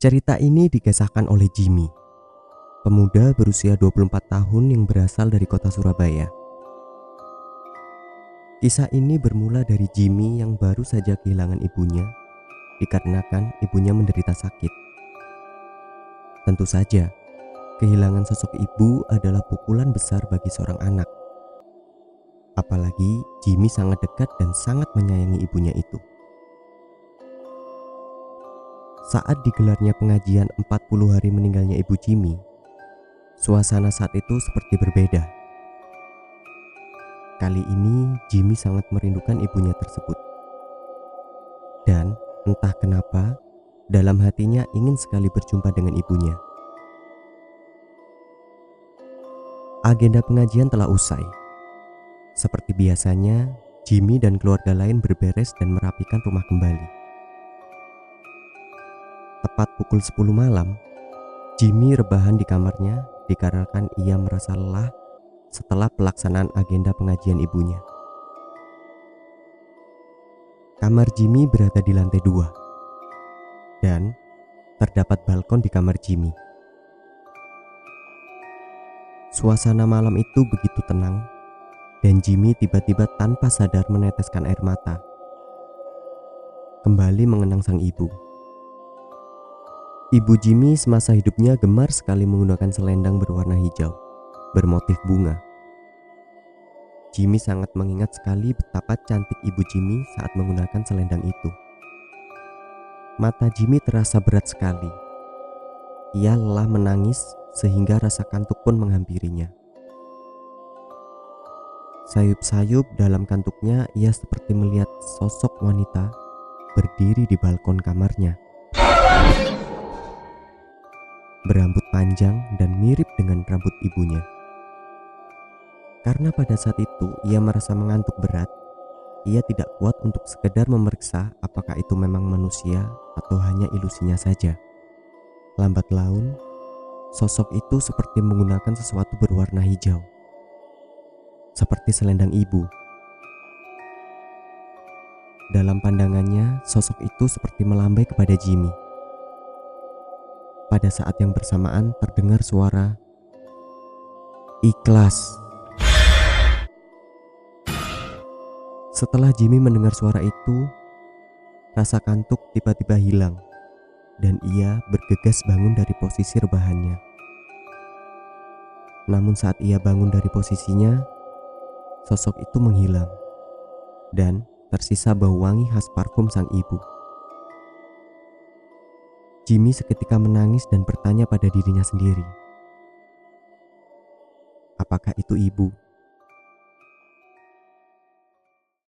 Cerita ini digesahkan oleh Jimmy, pemuda berusia 24 tahun yang berasal dari kota Surabaya. Kisah ini bermula dari Jimmy yang baru saja kehilangan ibunya dikarenakan ibunya menderita sakit. Tentu saja, kehilangan sosok ibu adalah pukulan besar bagi seorang anak. Apalagi Jimmy sangat dekat dan sangat menyayangi ibunya itu. Saat digelarnya pengajian 40 hari meninggalnya ibu Jimmy, suasana saat itu seperti berbeda. Kali ini Jimmy sangat merindukan ibunya tersebut. Dan entah kenapa, dalam hatinya ingin sekali berjumpa dengan ibunya. Agenda pengajian telah usai. Seperti biasanya, Jimmy dan keluarga lain berberes dan merapikan rumah kembali. Tepat pukul 10 malam, Jimmy rebahan di kamarnya dikarenakan ia merasa lelah setelah pelaksanaan agenda pengajian ibunya. Kamar Jimmy berada di lantai dua dan terdapat balkon di kamar Jimmy. Suasana malam itu begitu tenang, dan Jimmy tiba-tiba tanpa sadar meneteskan air mata. Kembali mengenang sang ibu. Ibu Jimmy semasa hidupnya gemar sekali menggunakan selendang berwarna hijau, bermotif bunga. Jimmy sangat mengingat sekali betapa cantik ibu Jimmy saat menggunakan selendang itu. Mata Jimmy terasa berat sekali. Ia lelah menangis sehingga rasa kantuk pun menghampirinya. Sayup-sayup dalam kantuknya ia seperti melihat sosok wanita berdiri di balkon kamarnya. Berambut panjang dan mirip dengan rambut ibunya. Karena pada saat itu ia merasa mengantuk berat, ia tidak kuat untuk sekedar memeriksa apakah itu memang manusia atau hanya ilusinya saja. Lambat laun, Sosok itu seperti menggunakan sesuatu berwarna hijau, seperti selendang ibu. Dalam pandangannya, sosok itu seperti melambai kepada Jimmy. Pada saat yang bersamaan terdengar suara ikhlas. Setelah Jimmy mendengar suara itu, rasa kantuk tiba-tiba hilang dan ia bergegas bangun dari posisi rebahannya. Namun saat ia bangun dari posisinya, sosok itu menghilang dan tersisa bau wangi khas parfum sang ibu. Jimmy seketika menangis dan bertanya pada dirinya sendiri. Apakah itu ibu?